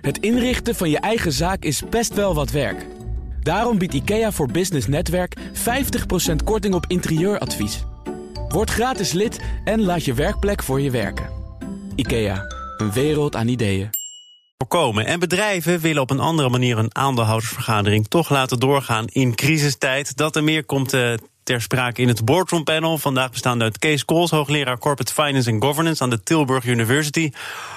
Het inrichten van je eigen zaak is best wel wat werk. Daarom biedt IKEA voor Business Netwerk 50% korting op interieuradvies. Word gratis lid en laat je werkplek voor je werken. IKEA, een wereld aan ideeën. Voorkomen. En bedrijven willen op een andere manier een aandeelhoudersvergadering toch laten doorgaan in crisistijd. Dat er meer komt uh, ter sprake in het Boardroom Panel. Vandaag bestaande uit Kees Kools, hoogleraar Corporate Finance and Governance aan de Tilburg University.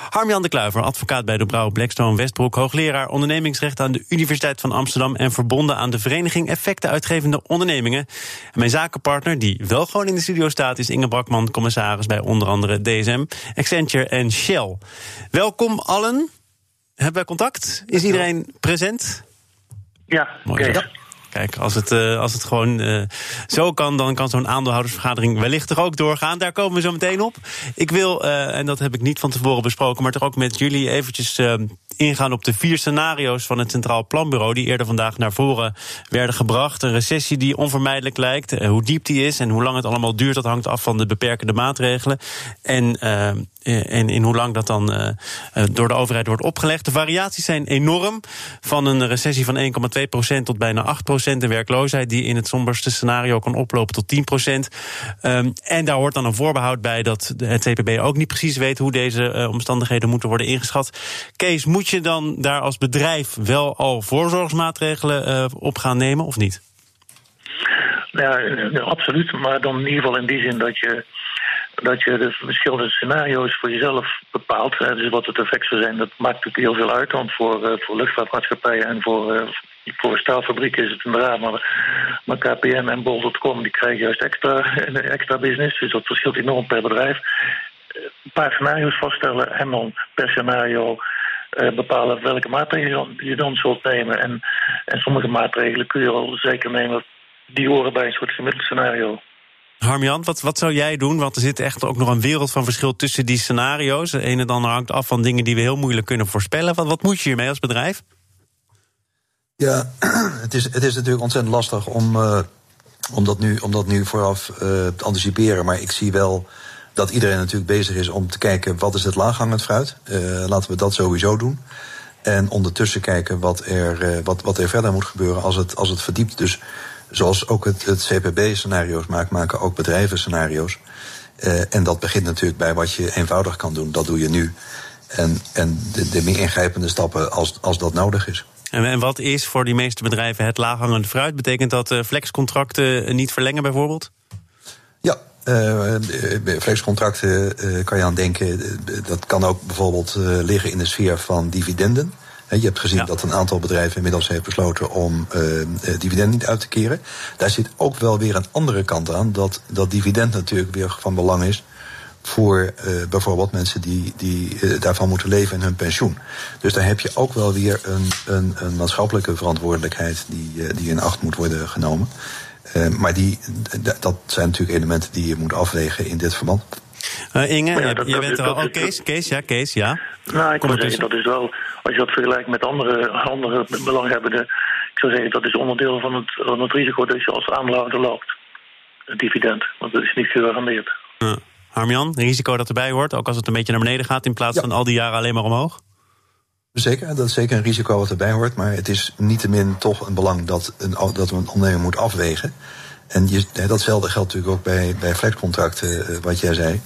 Harmjan de Kluiver, advocaat bij de Brouw Blackstone Westbroek, hoogleraar ondernemingsrecht aan de Universiteit van Amsterdam en verbonden aan de Vereniging Effecten Uitgevende Ondernemingen. En mijn zakenpartner, die wel gewoon in de studio staat, is Inge Brakman, commissaris bij onder andere DSM, Accenture en Shell. Welkom allen. Hebben wij contact? Is iedereen present? Ja, oké. Kijk, als het, uh, als het gewoon uh, zo kan, dan kan zo'n aandeelhoudersvergadering wellicht toch ook doorgaan. Daar komen we zo meteen op. Ik wil, uh, en dat heb ik niet van tevoren besproken, maar toch ook met jullie eventjes ingaan op de vier scenario's van het Centraal Planbureau. die eerder vandaag naar voren werden gebracht. Een recessie die onvermijdelijk lijkt. hoe diep die is en hoe lang het allemaal duurt, dat hangt af van de beperkende maatregelen. En eh, en in hoe lang dat dan uh, door de overheid wordt opgelegd. De variaties zijn enorm. Van een recessie van 1,2% tot bijna 8%. Een werkloosheid die in het somberste scenario kan oplopen tot 10%. Um, ehm, en daar hoort dan een voorbehoud bij dat het CPB ook niet precies weet hoe deze omstandigheden moeten worden ingeschat. Kees, moet je dan daar als bedrijf wel al voorzorgsmaatregelen op gaan nemen of niet? Ja, absoluut. Maar dan in ieder geval in die zin dat je dat je de verschillende scenario's voor jezelf bepaalt. Dus wat het effect zou zijn, dat maakt natuurlijk heel veel uit. Want voor, uh, voor luchtvaartmaatschappijen en voor, uh, voor staalfabrieken is het inderdaad. Maar, maar KPN en Bol.com die krijgen juist extra, extra business. Dus dat verschilt enorm per bedrijf. Een paar scenario's vaststellen en dan per scenario bepalen welke maatregelen je dan zult nemen. En, en sommige maatregelen kun je al zeker nemen die horen bij een soort gemiddeld scenario. Harmjan, wat, wat zou jij doen? Want er zit echt ook nog een wereld van verschil tussen die scenario's. De ene dan hangt af van dingen die we heel moeilijk kunnen voorspellen. Wat, wat moet je hiermee als bedrijf? Ja, het is, het is natuurlijk ontzettend lastig om, uh, om, dat, nu, om dat nu vooraf uh, te anticiperen. Maar ik zie wel dat iedereen natuurlijk bezig is om te kijken wat is het laaghangend fruit. Uh, laten we dat sowieso doen. En ondertussen kijken wat er, wat, wat er verder moet gebeuren als het, als het verdiept. Dus Zoals ook het, het CPB scenario's maakt, maken ook bedrijven scenario's. Uh, en dat begint natuurlijk bij wat je eenvoudig kan doen. Dat doe je nu. En, en de, de meer ingrijpende stappen als, als dat nodig is. En, en wat is voor die meeste bedrijven het laaghangende fruit? Betekent dat uh, flexcontracten niet verlengen bijvoorbeeld? Ja, uh, flexcontracten uh, kan je aan denken. dat kan ook bijvoorbeeld liggen in de sfeer van dividenden. Je hebt gezien dat een aantal bedrijven inmiddels heeft besloten om uh, dividend niet uit te keren. Daar zit ook wel weer een andere kant aan. Dat dat dividend natuurlijk weer van belang is voor uh, bijvoorbeeld mensen die, die uh, daarvan moeten leven in hun pensioen. Dus daar heb je ook wel weer een, een, een maatschappelijke verantwoordelijkheid die, uh, die in acht moet worden genomen. maar die, dat zijn natuurlijk elementen die je moet afwegen in dit verband. Inge, ja, dat, jij bent er al. Oh, Kees, Kees, ja, Kees, ja. Nou, ik zeggen, dat is wel als je dat vergelijkt met andere, andere belanghebbenden, ik zou zeggen dat is onderdeel van het, van het risico dat je als aandeelhouder loopt. Het dividend, want dat is niet gegarandeerd. Ja. Harmjan, risico dat erbij hoort, ook als het een beetje naar beneden gaat in plaats van al die jaren alleen maar omhoog? Zeker, dat is zeker een risico wat erbij hoort. Maar het is niettemin toch een belang dat, een, dat een ondernemer moet afwegen. En je, datzelfde geldt natuurlijk ook bij, bij flexcontracten, eh, wat jij zei.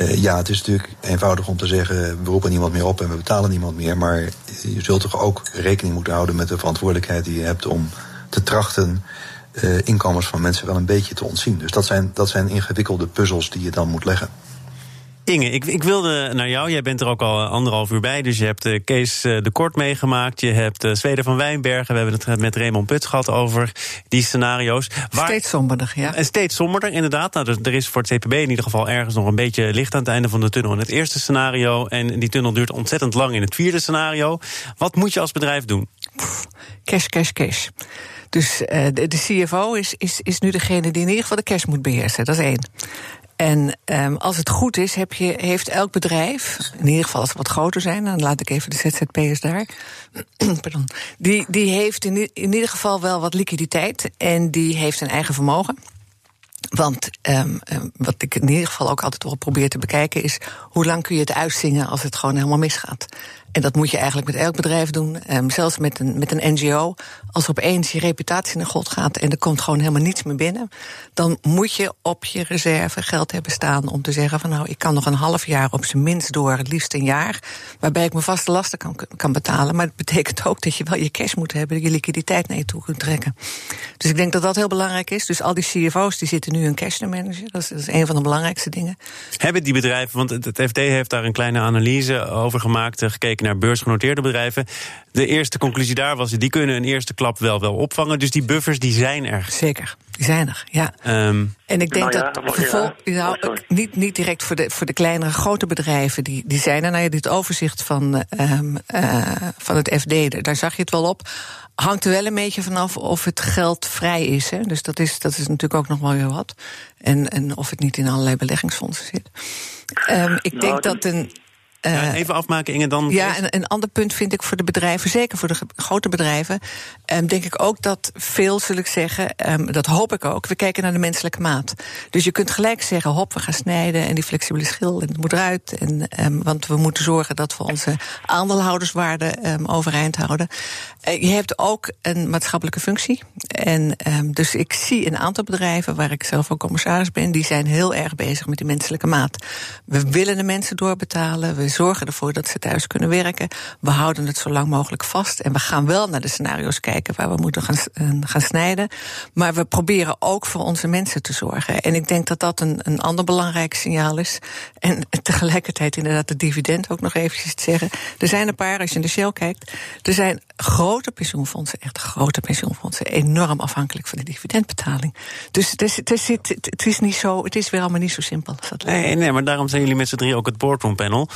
Uh, ja, het is natuurlijk eenvoudig om te zeggen: we roepen niemand meer op en we betalen niemand meer. Maar je zult toch ook rekening moeten houden met de verantwoordelijkheid die je hebt om te trachten uh, inkomens van mensen wel een beetje te ontzien. Dus dat zijn, dat zijn ingewikkelde puzzels die je dan moet leggen. Inge, ik, ik, wilde naar jou. Jij bent er ook al anderhalf uur bij. Dus je hebt uh, Kees uh, de Kort meegemaakt. Je hebt uh, Zweden van Wijnbergen. We hebben het met Raymond Put gehad over die scenario's. Waar... Steeds somberder, ja. En steeds somberder, inderdaad. Nou, er, er, is voor het CPB in ieder geval ergens nog een beetje licht aan het einde van de tunnel in het eerste scenario. En die tunnel duurt ontzettend lang in het vierde scenario. Wat moet je als bedrijf doen? cash, cash, cash. Dus de, de, CFO is, is, is nu degene die in ieder geval de cash moet beheersen. Dat is één. En um, als het goed is, heb je, heeft elk bedrijf, in ieder geval als ze wat groter zijn, dan laat ik even de ZZP'ers daar. Pardon. Die, die heeft in, in ieder geval wel wat liquiditeit en die heeft een eigen vermogen. Want um, wat ik in ieder geval ook altijd wel probeer te bekijken is hoe lang kun je het uitzingen als het gewoon helemaal misgaat. En dat moet je eigenlijk met elk bedrijf doen. Um, zelfs met een, met een NGO. Als opeens je reputatie naar God gaat en er komt gewoon helemaal niets meer binnen. Dan moet je op je reserve geld hebben staan om te zeggen van nou, ik kan nog een half jaar op zijn minst door, het liefst een jaar. Waarbij ik mijn vaste lasten kan, kan betalen. Maar het betekent ook dat je wel je cash moet hebben, je liquiditeit naar je toe kunt trekken. Dus ik denk dat dat heel belangrijk is. Dus al die CFO's die zitten nu een cash te managen. Dat is, dat is een van de belangrijkste dingen. Hebben die bedrijven, want het FD heeft daar een kleine analyse over gemaakt, eh, gekeken naar beursgenoteerde bedrijven. De eerste conclusie daar was, die kunnen een eerste klap wel, wel opvangen. Dus die buffers die zijn er. Zeker, die zijn er, ja. Um, en ik denk nou dat nou, niet, niet direct voor de, voor de kleinere, grote bedrijven, die, die zijn er. Nou ja, dit overzicht van, um, uh, van het FD, daar zag je het wel op hangt er wel een beetje vanaf of het geld vrij is. Hè? Dus dat is, dat is natuurlijk ook nog wel weer wat. En, en of het niet in allerlei beleggingsfondsen zit. Um, ik nou, denk dat een ja, even afmaken, Inge, dan. Ja, en een ander punt vind ik voor de bedrijven, zeker voor de grote bedrijven, um, denk ik ook dat veel, zul ik zeggen, um, dat hoop ik ook, we kijken naar de menselijke maat. Dus je kunt gelijk zeggen, hop, we gaan snijden en die flexibele schil, en het moet eruit. En, um, want we moeten zorgen dat we onze aandeelhouderswaarde overeind houden. Uh, je hebt ook een maatschappelijke functie. En dus ik zie een aantal bedrijven, waar ik zelf ook commissaris ben, die zijn heel erg bezig met die menselijke maat. We willen de mensen doorbetalen. We zorgen ervoor dat ze thuis kunnen werken. We houden het zo lang mogelijk vast. En we gaan wel naar de scenario's kijken waar we moeten gaan, eh, gaan snijden. Maar we proberen ook voor onze mensen te zorgen. En ik denk dat dat een, een ander belangrijk signaal is. En tegelijkertijd inderdaad de dividend ook nog eventjes te zeggen. Er zijn een paar, als je in de Shell kijkt, er zijn grote pensioenfondsen, echt grote pensioenfondsen, enorm afhankelijk van de dividendbetaling. Dus het is, het is, het is niet zo, het is weer allemaal niet zo simpel. Als dat nee, nee, maar daarom zijn jullie met z'n drie ook het boardroom panel.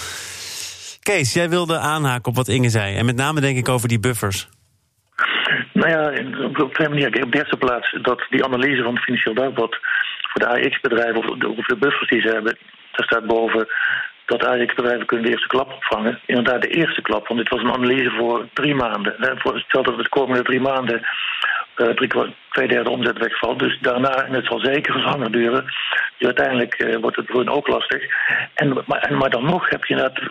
Kees, jij wilde aanhaken op wat Inge zei. En met name denk ik over die buffers. Nou ja, op twee manieren. Op de eerste plaats dat die analyse van het Financieel Dagblad voor de AX-bedrijven of de, buffers die ze hebben, daar staat boven dat AX-bedrijven kunnen de eerste klap opvangen. Inderdaad, de eerste klap, want dit was een analyse voor drie maanden. Stel dat het de komende drie maanden uh, drie, twee derde omzet wegvalt. Dus daarna, en het zal zeker langer duren, dus uiteindelijk uh, wordt het voor ook lastig. En, maar, en, maar dan nog heb je inderdaad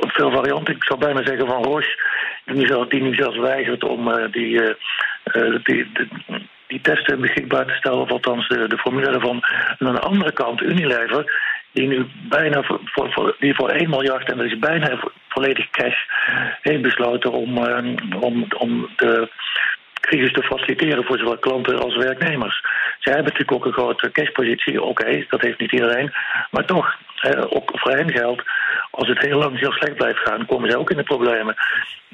veel varianten. Ik zou bijna zeggen van Roche, die nu zelfs, die weigert om uh, die, uh, die, die, testen beschikbaar te stellen, of althans de, de formule ervan. En aan de andere kant Unilever, die nu bijna voor, voor, die voor 1 miljard, en dat is bijna volledig cash, heeft besloten om, om, om de crisis te faciliteren voor zowel klanten als werknemers. Zij hebben natuurlijk ook een grote cashpositie, oké, dat heeft niet iedereen. Maar toch, ook voor hen geldt, als het heel lang heel slecht blijft gaan, komen zij ook in de problemen.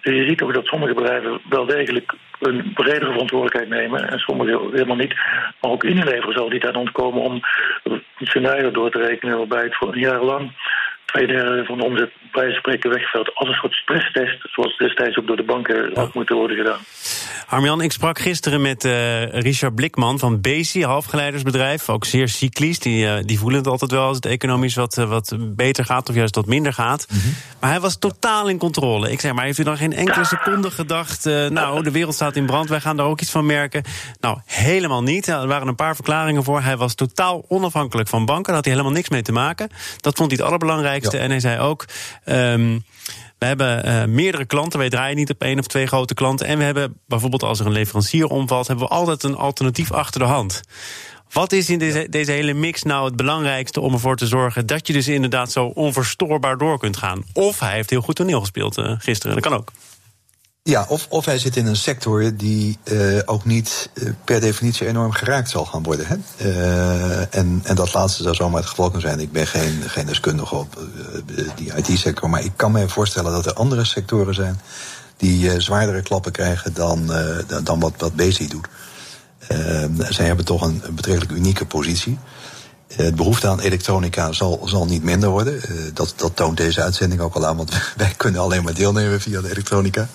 Dus je ziet ook dat sommige bedrijven wel degelijk een bredere verantwoordelijkheid nemen en sommige helemaal niet. Maar ook Unilever zal die dan ontkomen om scenario door te rekenen waarbij het voor een jaar lang twee derde van de omzet bij spreken wegvalt als een soort stresstest, zoals destijds ook door de banken had moeten worden gedaan. Armjan, ik sprak gisteren met uh, Richard Blikman van Bezi, halfgeleidersbedrijf, ook zeer cyclisch. Die, uh, die voelen het altijd wel als het economisch wat, uh, wat beter gaat of juist wat minder gaat. Mm -hmm. Maar hij was totaal in controle. Ik zeg maar, heeft u dan geen enkele seconde gedacht, nou, de wereld staat in brand, wij gaan daar ook iets van merken? Nou, helemaal niet. Er waren een paar verklaringen voor. Hij was totaal onafhankelijk van banken, daar had hij helemaal niks mee te maken. Dat vond hij het allerbelangrijkste. En hij zei ook. Um, we hebben uh, meerdere klanten. Wij draaien niet op één of twee grote klanten. En we hebben bijvoorbeeld als er een leverancier omvalt, hebben we altijd een alternatief achter de hand. Wat is in deze, deze hele mix nou het belangrijkste om ervoor te zorgen dat je dus inderdaad zo onverstoorbaar door kunt gaan? Of hij heeft heel goed toneel gespeeld uh, gisteren. Dat kan ook. Ja, of, of hij zit in een sector die uh, ook niet uh, per definitie enorm geraakt zal gaan worden. Hè? Uh, en, en dat laatste zou zomaar het geval kunnen zijn. Ik ben geen, geen deskundige op die IT-sector, maar ik kan me voorstellen dat er andere sectoren zijn die zwaardere klappen krijgen dan, dan wat, wat Bezi doet. zij hebben toch een betrekkelijk unieke positie. Het eh, behoefte aan elektronica zal, zal niet minder worden. Eh, dat, dat toont deze uitzending ook al aan, want wij kunnen alleen maar deelnemen via de elektronica.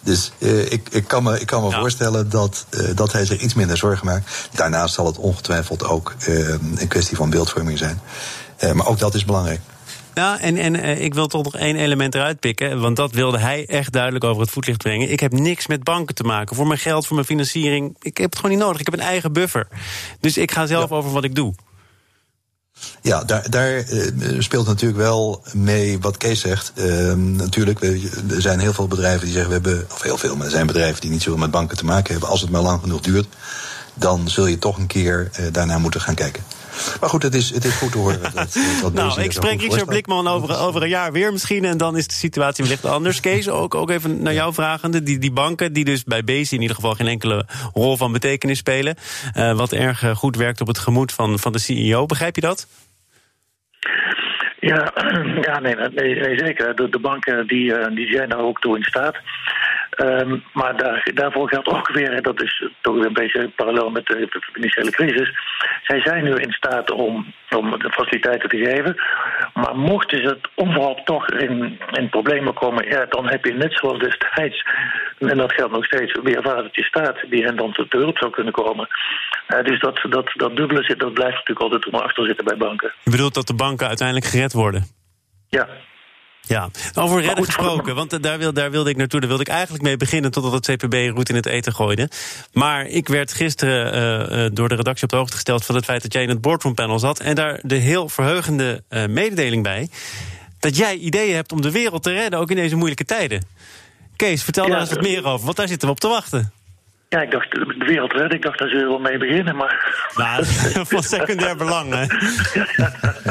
Dus uh, ik, ik kan me, ik kan me voorstellen dat, dat hij zich iets minder zorgen maakt. Daarnaast zal het ongetwijfeld ook een kwestie van beeldvorming zijn. maar ook dat is belangrijk. Ja, en, en ik wil toch nog één element eruit pikken. Want dat wilde hij echt duidelijk over het voetlicht brengen. Ik heb niks met banken te maken. Voor mijn geld, voor mijn financiering. Ik heb het gewoon niet nodig. Ik heb een eigen buffer. Dus ik ga zelf over wat ik doe. Ja, daar, daar uh, speelt natuurlijk wel mee wat Kees zegt. Uh, natuurlijk, we, er zijn heel veel bedrijven die zeggen we hebben, of heel veel, maar er zijn bedrijven die niet zoveel met banken te maken hebben. Als het maar lang genoeg duurt, dan zul je toch een keer uh, daarnaar moeten gaan kijken. Maar goed, het is, het is goed te horen. Dat, dat nou, ik spreek Richard Blikman over, over een jaar weer misschien. En dan is de situatie wellicht anders. Kees, ook, ook even naar jou vragende. Die, die banken die dus bij Bezi in ieder geval geen enkele rol van betekenis spelen. Uh, wat erg goed werkt op het gemoed van, van de CEO. Begrijp je dat? Ja, ja nee, nee, nee zeker. De, de banken die, die zijn daar ook toe in staat. Um, maar daar, daarvoor geldt ook weer, dat is toch weer een beetje parallel met de, de, financiële crisis. Zij zijn nu in staat om, om de faciliteiten te geven. Maar mochten ze het onverhoopt toch in, in problemen komen, ja, dan heb je net zoals destijds, en dat geldt nog steeds, weer vadertje staat, die hen dan te hulp zou kunnen komen. Uh, dus dat, dat, dat dubbele zit, dat blijft natuurlijk altijd om achter zitten bij banken. Je bedoelt dat de banken uiteindelijk gered worden? Ja. Ja, over redden gesproken, want daar, wil, daar wilde ik naartoe. Daar wilde ik eigenlijk mee beginnen totdat het CPB roet in het eten gooide. Maar ik werd gisteren uh, door de redactie op de hoogte gesteld van het feit dat jij in het boardroom panel zat. En daar de heel verheugende uh, mededeling bij. Dat jij ideeën hebt om de wereld te redden, ook in deze moeilijke tijden. Kees, vertel ja, daar eens wat meer over, want daar zitten we op te wachten. Ja, ik dacht, de wereld redden, ik dacht, daar zullen we wel mee beginnen, maar... Nou, van secundair belang, hè?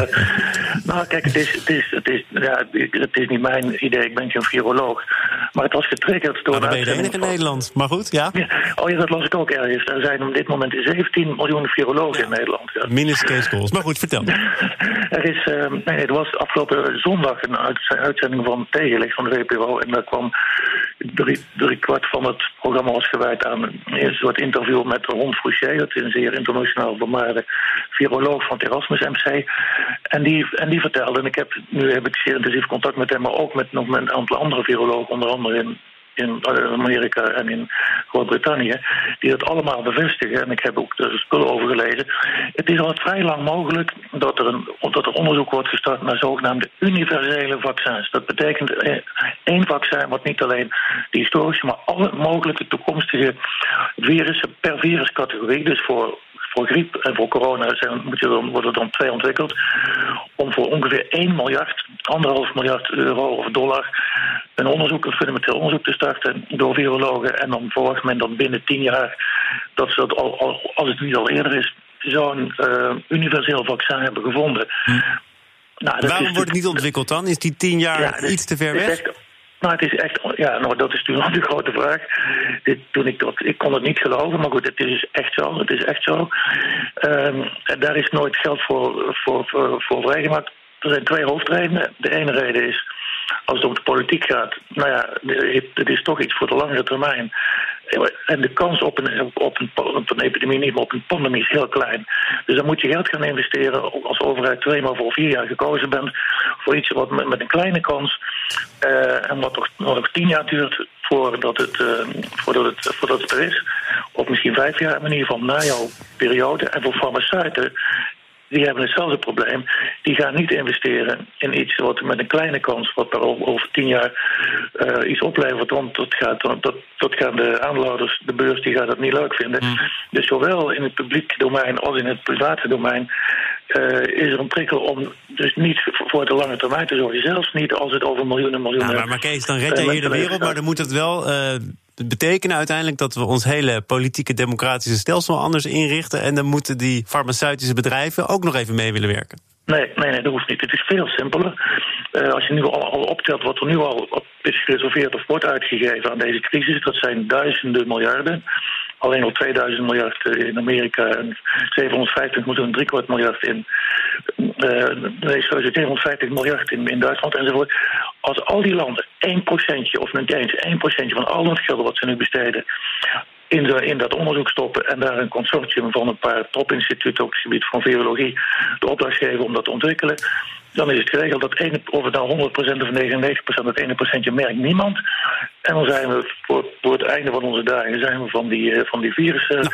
nou, kijk, het is, het, is, het, is, ja, het is niet mijn idee, ik ben geen viroloog. Maar het was getriggerd door... Nou, ben je de enige in Nederland, maar goed, ja? ja? Oh ja, dat las ik ook ergens. Er zijn op dit moment 17 miljoen virologen ja. in Nederland. Ja. Minus Kees Maar goed, vertel. er, is, uh, nee, er was afgelopen zondag een uitzending van Tegenlicht van de WPO... en daar kwam drie, drie kwart van het programma was gewijd aan een soort interview met Ron Fouché, dat is een zeer internationaal bemaarde viroloog van het Erasmus MC. En die, en die vertelde, en ik heb, nu heb ik zeer intensief contact met hem, maar ook met nog een aantal andere virologen, onder andere in in Amerika en in Groot-Brittannië, die dat allemaal bevestigen. En ik heb ook de spullen over gelezen. Het is al vrij lang mogelijk dat er, een, dat er onderzoek wordt gestart naar zogenaamde universele vaccins. Dat betekent eh, één vaccin wat niet alleen de historische, maar alle mogelijke toekomstige virussen per viruscategorie, dus voor voor griep en voor corona zijn, moet je dan, worden er dan twee ontwikkeld. Om voor ongeveer 1 miljard, anderhalf miljard euro of dollar een onderzoek, een fundamenteel onderzoek te starten door virologen. En dan verwacht men dan binnen 10 jaar dat ze dat al, al, als het niet al eerder is, zo'n uh, universeel vaccin hebben gevonden. Hm. Nou, Waarom wordt het niet ontwikkeld dan? Is die 10 jaar ja, iets te ver weg? Nou, het is echt, ja, nou, dat is natuurlijk de grote vraag. Dit, toen ik, dat, ik kon het niet geloven, maar goed, het is dus echt zo. Het is echt zo. Um, daar is nooit geld voor, voor, voor, voor vrijgemaakt. Er zijn twee hoofdredenen. De ene reden is, als het om de politiek gaat, nou ja, het is toch iets voor de langere termijn. En de kans op een, op, een, op epidemie, niet maar op een pandemie, is heel klein. Dus dan moet je geld gaan investeren als overheid twee maal voor vier jaar gekozen bent. Voor iets wat met, een kleine kans. Uh, en wat toch nog tien jaar duurt voordat het, uh, voordat, het, voordat het er is. Of misschien vijf jaar, in ieder geval na jouw periode. En voor farmaceuten die hebben hetzelfde probleem. Die gaan niet investeren in iets wat met een kleine kans, wat er over tien jaar uh, iets oplevert. Want dat, gaat, dat, dat gaan de aandeelhouders, de beurs, die gaat dat niet leuk vinden. Mm. Dus zowel in het publieke domein als in het private domein uh, is er een prikkel om dus niet voor de lange termijn te zorgen. Zelfs niet als het over miljoenen miljoenen... Ja, maar, maar Kees, dan red je hier de wereld, maar dan moet het wel... Uh betekenen uiteindelijk dat we ons hele politieke democratische stelsel anders inrichten. En dan moeten die farmaceutische bedrijven ook nog even mee willen werken. Nee, nee, nee, dat hoeft niet. Het is veel simpeler. Uh, als je nu al, al, optelt wat er nu al op is gereserveerd of wordt uitgegeven aan deze crisis, dat zijn duizenden miljarden alleen al 2000 miljard eh, in Amerika en 750 miljoen, driekwart miljard in, uh, nee, 750 miljard in, in Duitsland enzovoort. Als al die landen 1 procentje, of niet eens 1 procentje van al dat geld wat ze nu besteden, in, in dat onderzoek stoppen en daar een consortium van een paar topinstituten op het gebied van virologie de opdracht geven om dat te ontwikkelen, dan is het geregeld dat ene, of het nou 100% of 99% dat ene procentje merkt niemand. En dan zijn we voor, voor het einde van onze dagen zijn we van die, uh, van die virussen.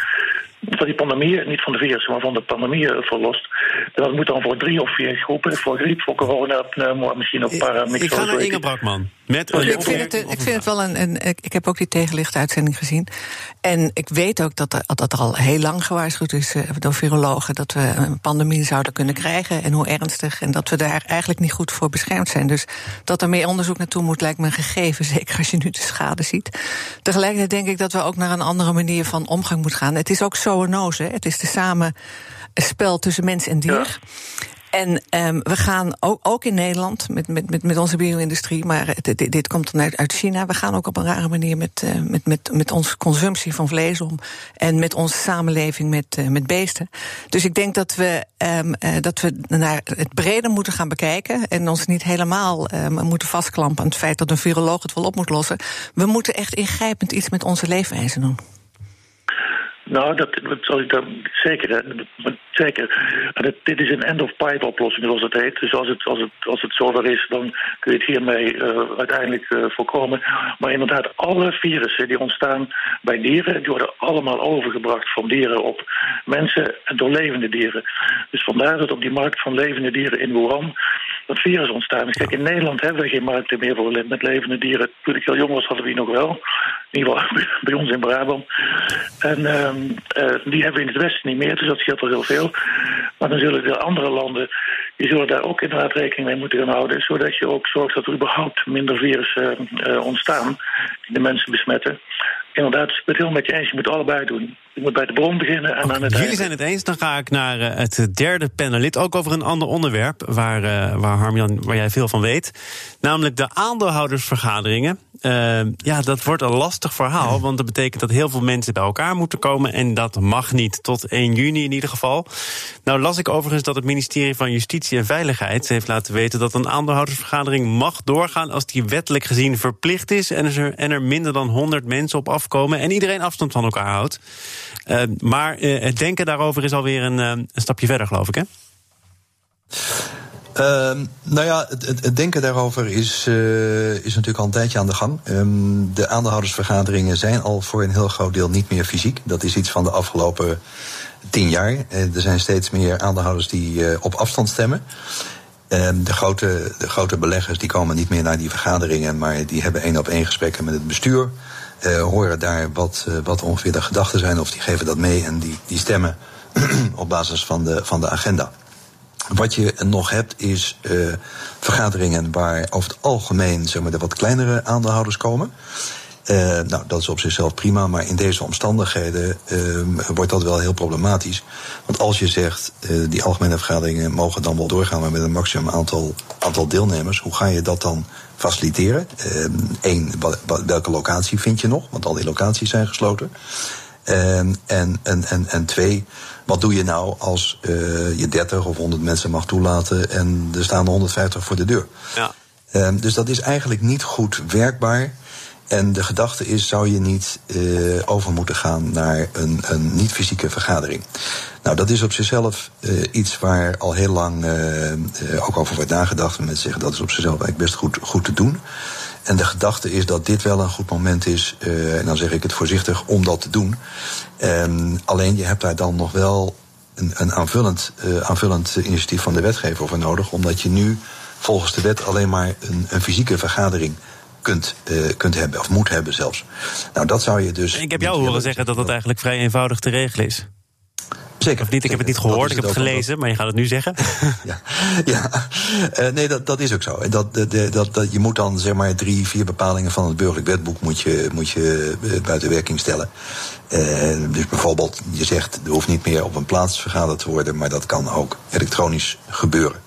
Van die pandemie, niet van de virus, maar van de pandemie verlost. En dat moet dan voor drie of vier groepen, voor griep, voor corona, pneumo, misschien ook paramyxose. Ik ga naar Inge Brakman. Met een ik, vind het, ik vind het wel een, een. Ik heb ook die tegenlichtuitzending gezien. En ik weet ook dat er, dat er al heel lang gewaarschuwd is door virologen dat we een pandemie zouden kunnen krijgen en hoe ernstig. En dat we daar eigenlijk niet goed voor beschermd zijn. Dus dat er meer onderzoek naartoe moet, lijkt me een gegeven. Zeker als je nu de schade ziet. Tegelijkertijd denk ik dat we ook naar een andere manier van omgang moeten gaan. Het is ook zoonose. Het is de samen spel tussen mens en dier. En um, we gaan ook, ook in Nederland met, met, met, met onze bio-industrie, maar dit, dit komt dan uit, uit China. We gaan ook op een rare manier met, uh, met, met, met onze consumptie van vlees om. En met onze samenleving met, uh, met beesten. Dus ik denk dat we, um, uh, dat we naar het breder moeten gaan bekijken. En ons niet helemaal um, moeten vastklampen aan het feit dat een viroloog het wel op moet lossen. We moeten echt ingrijpend iets met onze leefwijze doen. Nou, dat, zal ik dan zeker. zeker. En dit is een end-of-pipe oplossing, zoals het heet. Dus als het, als het, als het zover is, dan kun je het hiermee uh, uiteindelijk uh, voorkomen. Maar inderdaad, alle virussen die ontstaan bij dieren, die worden allemaal overgebracht van dieren op mensen en door levende dieren. Dus vandaar dat op die markt van levende dieren in Wuhan dat virus ontstaan is. Kijk, in Nederland hebben we geen markten meer voor met levende dieren. Toen ik heel jong was, hadden we die nog wel. In ieder geval bij ons in Brabant. En uh, uh, die hebben we in het Westen niet meer, dus dat scheelt al heel veel. Maar dan zullen de andere landen, die zullen daar ook inderdaad rekening mee moeten gaan houden. Zodat je ook zorgt dat er überhaupt minder virussen uh, ontstaan die de mensen besmetten inderdaad, ik ben het heel met je eens. Je moet allebei doen. Je moet bij de bron beginnen en aan het Jullie zijn het eens. Dan ga ik naar uh, het derde panelid. Ook over een ander onderwerp waar, uh, waar Harmjan, waar jij veel van weet. Namelijk de aandeelhoudersvergaderingen. Uh, ja, dat wordt een lastig verhaal. Want dat betekent dat heel veel mensen bij elkaar moeten komen. En dat mag niet. Tot 1 juni in ieder geval. Nou las ik overigens dat het ministerie van Justitie en Veiligheid heeft laten weten dat een aandeelhoudersvergadering mag doorgaan als die wettelijk gezien verplicht is. En er, en er minder dan 100 mensen op afkomen. En iedereen afstand van elkaar houdt. Uh, maar uh, het denken daarover is alweer een, uh, een stapje verder, geloof ik, hè? Uh, nou ja, het, denken daarover is, is natuurlijk al een tijdje aan de gang. Um, de aandeelhoudersvergaderingen zijn al voor een heel groot deel niet meer fysiek. Dat is iets van de afgelopen tien jaar. Er zijn steeds meer aandeelhouders die op afstand stemmen. Um, de, grote, de grote beleggers die komen niet meer naar die vergaderingen, maar die hebben één op één gesprekken met het bestuur. Horen daar wat, wat ongeveer de gedachten zijn, of die geven dat mee en die, die stemmen op basis van de, van de agenda. Wat je nog hebt is uh, vergaderingen waar over het algemeen zeg maar, de wat kleinere aandeelhouders komen. Uh, nou, dat is op zichzelf prima, maar in deze omstandigheden uh, wordt dat wel heel problematisch. Want als je zegt, uh, die algemene vergaderingen mogen dan wel doorgaan, maar met een maximum aantal, aantal deelnemers, hoe ga je dat dan faciliteren? Eén, welke locatie vind je nog? Want al die locaties zijn gesloten. En, en, en, en twee, wat doe je nou als uh, je 30 of 100 mensen mag toelaten en er staan er 150 voor de deur? Ja. Dus dat is eigenlijk niet goed werkbaar. En de gedachte is, zou je niet uh, over moeten gaan naar een, een niet-fysieke vergadering? Nou, dat is op zichzelf uh, iets waar al heel lang uh, ook over wordt nagedacht. En mensen zeggen dat is op zichzelf eigenlijk best goed, goed te doen. En de gedachte is dat dit wel een goed moment is, en dan zeg ik het voorzichtig, om dat te doen. Um, alleen je hebt daar dan nog wel een, een aanvullend, aanvullend initiatief van de wetgever voor nodig, omdat je nu volgens de wet alleen maar een, een fysieke vergadering kunt, uh, kunt hebben, of moet hebben zelfs. Nou, dat zou je dus. Ik heb jou horen zeggen dat dat eigenlijk vrij eenvoudig te regelen is. Zeker. Of niet, ik heb het niet gehoord, ik heb het gelezen, maar je gaat het nu zeggen. ja, ja. Uh, nee, dat, dat is ook zo. Dat, dat, dat, dat, je moet dan zeg maar drie, vier bepalingen van het burgerlijk wetboek moet je, moet je buiten werking stellen. Uh, dus bijvoorbeeld, je zegt, er hoeft niet meer op een plaats vergaderd te worden, maar dat kan ook elektronisch gebeuren.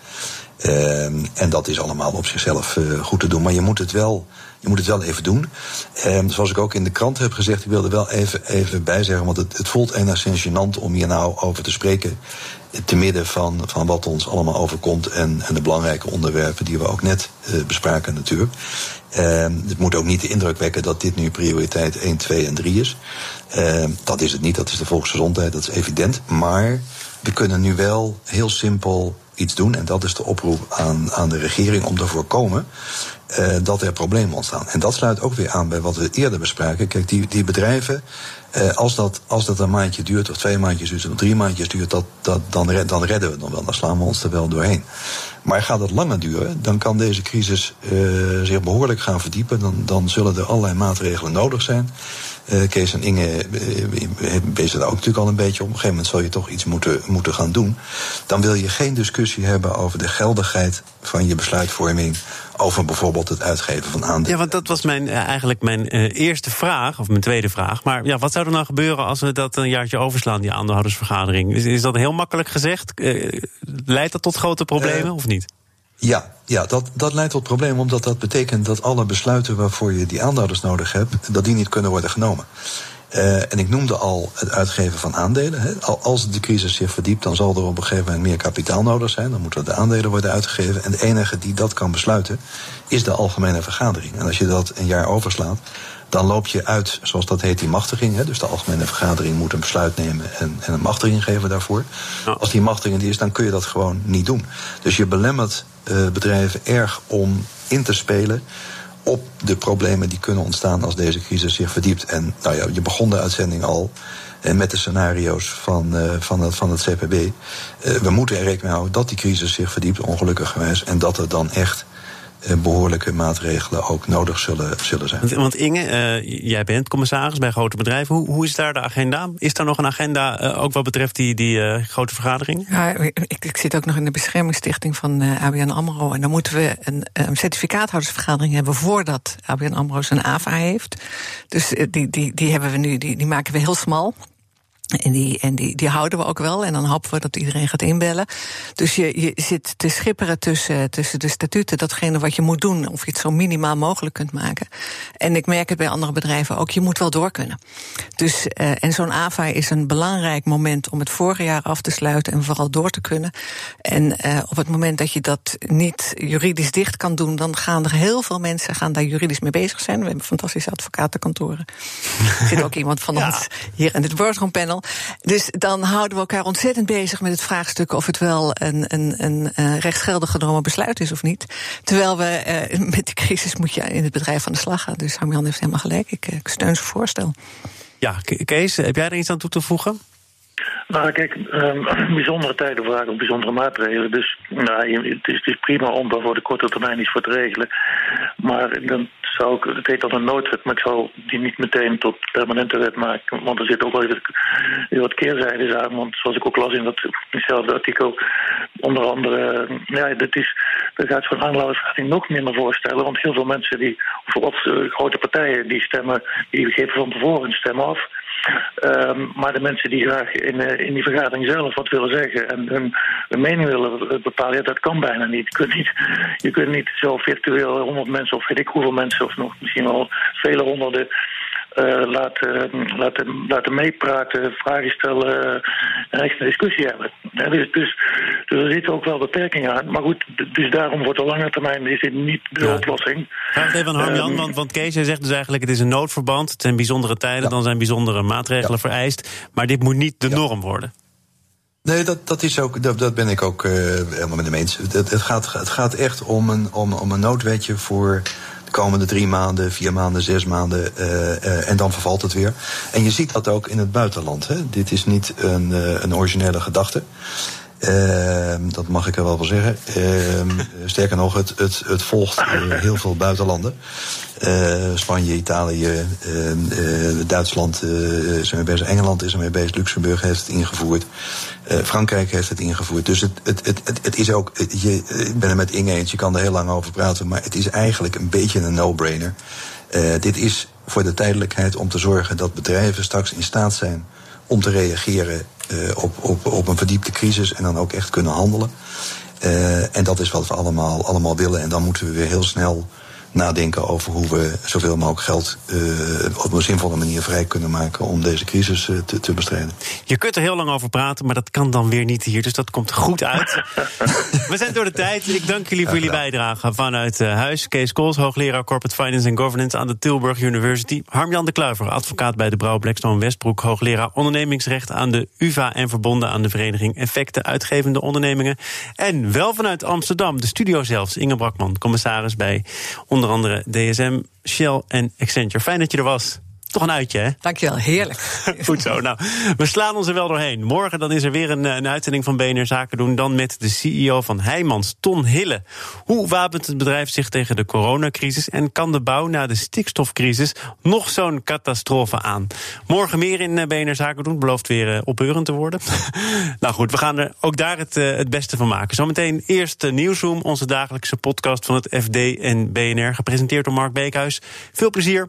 Uh, en dat is allemaal op zichzelf goed te doen. Maar je moet het wel je moet het wel even doen. En zoals ik ook in de krant heb gezegd, ik wilde wel even, even bijzeggen, want het, het voelt enigszins gênant om hier nou over te spreken. Te midden van, van wat ons allemaal overkomt en, en de belangrijke onderwerpen die we ook net uh, bespraken natuurlijk. Uh, het moet ook niet de indruk wekken dat dit nu prioriteit 1, 2 en 3 is. Uh, dat is het niet, dat is de volksgezondheid, dat is evident. Maar we kunnen nu wel heel simpel iets doen. En dat is de oproep aan, aan de regering om te voorkomen uh, dat er problemen ontstaan. En dat sluit ook weer aan bij wat we eerder bespraken. Kijk, die, die bedrijven, uh, als, dat, als dat een maandje duurt, of twee maandjes duurt, of drie maandjes duurt, dat, dat, dan, dan redden we het nog wel. Dan slaan we ons er wel doorheen. Maar gaat het langer duren, dan kan deze crisis uh, zich behoorlijk gaan verdiepen. Dan, dan zullen er allerlei maatregelen nodig zijn. Uh, Kees en Inge wezen daar ook natuurlijk al een beetje op. Op een gegeven moment zal je toch iets moeten, moeten gaan doen. Dan wil je geen discussie hebben over de geldigheid van je besluitvorming over bijvoorbeeld het uitgeven van aandelen. Ja, want dat was mijn, eigenlijk mijn eerste vraag, of mijn tweede vraag. Maar ja, wat zou er nou gebeuren als we dat een jaartje overslaan, die aandeelhoudersvergadering? Is, is dat heel makkelijk gezegd? Uh, leidt dat tot grote problemen uh, of niet? Ja, ja dat, dat leidt tot problemen, omdat dat betekent dat alle besluiten waarvoor je die aandeelhouders nodig hebt, dat die niet kunnen worden genomen. Uh, en ik noemde al het uitgeven van aandelen. Hè. Als de crisis zich verdiept, dan zal er op een gegeven moment meer kapitaal nodig zijn. Dan moeten de aandelen worden uitgegeven. En de enige die dat kan besluiten, is de algemene vergadering. En als je dat een jaar overslaat, dan loop je uit, zoals dat heet, die machtiging. Hè. Dus de algemene vergadering moet een besluit nemen en, en een machtiging geven daarvoor. Ja. Als die machtiging die is, dan kun je dat gewoon niet doen. Dus je belemmert uh, bedrijven erg om in te spelen op de problemen die kunnen ontstaan als deze crisis zich verdiept. En nou ja, je begon de uitzending al en met de scenario's van, uh, van, het, van het CPB. Uh, we moeten er rekening mee houden dat die crisis zich verdiept, ongelukkig gewijs. En dat er dan echt behoorlijke maatregelen ook nodig zullen, zullen zijn. Want, want Inge, uh, jij bent commissaris bij grote bedrijven. Hoe, hoe is daar de agenda? Is daar nog een agenda uh, ook wat betreft die, die uh, grote vergadering? Ja, ik, ik, zit ook nog in de beschermingsstichting van ABN AMRO. En dan moeten we een, een certificaathoudersvergadering hebben voordat ABN AMRO zijn AVA heeft. Dus die, die, die, hebben we nu, die, die maken we heel smal. En, die, en die, die houden we ook wel. En dan hopen we dat iedereen gaat inbellen. Dus je, je zit te schipperen tussen, tussen de statuten, datgene wat je moet doen, of je het zo minimaal mogelijk kunt maken. En ik merk het bij andere bedrijven ook, je moet wel door kunnen. Dus, uh, en zo'n AVA is een belangrijk moment om het vorige jaar af te sluiten en vooral door te kunnen. En uh, op het moment dat je dat niet juridisch dicht kan doen, dan gaan er heel veel mensen gaan daar juridisch mee bezig zijn. We hebben fantastische advocatenkantoren. er zit ook iemand van ja. ons hier in dit boardroom Dus dan houden we elkaar ontzettend bezig met het vraagstuk of het wel een, een, een, een rechtsgeldig genomen besluit is of niet. Terwijl we uh, met die crisis moet je in het bedrijf aan de slag gaan. Dus Harmjan heeft helemaal gelijk. Ik, ik steun zijn voorstel. Ja, Kees, heb jij er iets aan toe te voegen? Nou, kijk, um, bijzondere tijden vragen bijzondere maatregelen. Dus nou, het, is, het is prima om daar voor de korte termijn iets voor te regelen. Maar dan zou het heet dan een noodwet, maar ik zou die niet meteen tot permanente wet maken. Want er zit ook wel even wat keerzijdes aan. Want zoals ik ook las in datzelfde artikel, onder andere, ja, dat is, dat gaat zo'n aanloudersvergadering nog minder voorstellen. Want heel veel mensen die, of, of uh, grote partijen, die stemmen, die geven van tevoren een stem af. Um, maar de mensen die graag in, uh, in die vergadering zelf wat willen zeggen en hun, hun mening willen bepalen, ja, dat kan bijna niet. Je kunt niet, je kunt niet zo virtueel honderd mensen of weet ik hoeveel mensen of nog misschien wel vele honderden uh, laten, laten, laten meepraten, vragen stellen en echt een discussie hebben. Ja, dus, dus, dus er zitten ook wel beperkingen aan. Maar goed, dus daarom wordt de lange termijn is dit niet de ja. oplossing. Vraag even aan Harm-Jan, um, want, want Kees zegt dus eigenlijk... het is een noodverband, het zijn bijzondere tijden... Ja. dan zijn bijzondere maatregelen ja. vereist. Maar dit moet niet de norm worden. Nee, dat, dat, is ook, dat, dat ben ik ook uh, helemaal met de eens. Het, het, gaat, het gaat echt om een, om, om een noodwetje voor komende drie maanden, vier maanden, zes maanden. Uh, uh, en dan vervalt het weer. En je ziet dat ook in het buitenland. Hè. Dit is niet een, uh, een originele gedachte. Uh, dat mag ik er wel wel zeggen. Uh, sterker nog, het, het, het volgt uh, heel veel buitenlanden. Spanje, Italië, Duitsland zijn mee bezig. Engeland is er mee bezig. Luxemburg heeft het ingevoerd. Frankrijk heeft het ingevoerd. Dus het, het, het, het, het is ook. Je, ik ben het met Inge eens, je kan er heel lang over praten. Maar het is eigenlijk een beetje een no-brainer. dit is voor de tijdelijkheid om te zorgen dat bedrijven straks in staat zijn om te reageren uh, op, op, op een verdiepte crisis en dan ook echt kunnen handelen. Uh, en dat is wat we allemaal, allemaal willen. En dan moeten we weer heel snel nadenken over hoe we zoveel mogelijk geld uh, op een zinvolle manier vrij kunnen maken om deze crisis uh, te, te, bestrijden. Je kunt er heel lang over praten, maar dat kan dan weer niet hier. Dus dat komt goed uit. we zijn door de tijd. Ik dank jullie voor jullie bijdrage vanuit uh, huis. Kees Kools, hoogleraar Corporate Finance and Governance aan de Tilburg University. Harm-Jan de Kluiver, advocaat bij de Brouw Blackstone Westbroek, hoogleraar ondernemingsrecht aan de UVA en verbonden aan de vereniging Effecten Uitgevende Ondernemingen. En wel vanuit Amsterdam, de studio zelfs, Inge Brakman, commissaris bij onder Onder andere DSM, Shell en Accenture. Fijn dat je er was. Toch een uitje, hè? Dankjewel, heerlijk. Goed zo. Nou, we slaan ons er wel doorheen. Morgen dan is er weer een, een uitzending van BNR Zaken doen. Dan met de CEO van Heijmans, Ton Hille. Hoe wapent het bedrijf zich tegen de coronacrisis? En kan de bouw na de stikstofcrisis nog zo'n catastrofe aan? Morgen meer in eh, BNR Zaken doen. Belooft weer uh, opbeurend te worden. nou goed, we gaan er ook daar het, uh, het beste van maken. Zometeen eerst Nieuwsroom, onze dagelijkse podcast van het FD en BNR. Gepresenteerd door Mark Beekhuis. Veel plezier.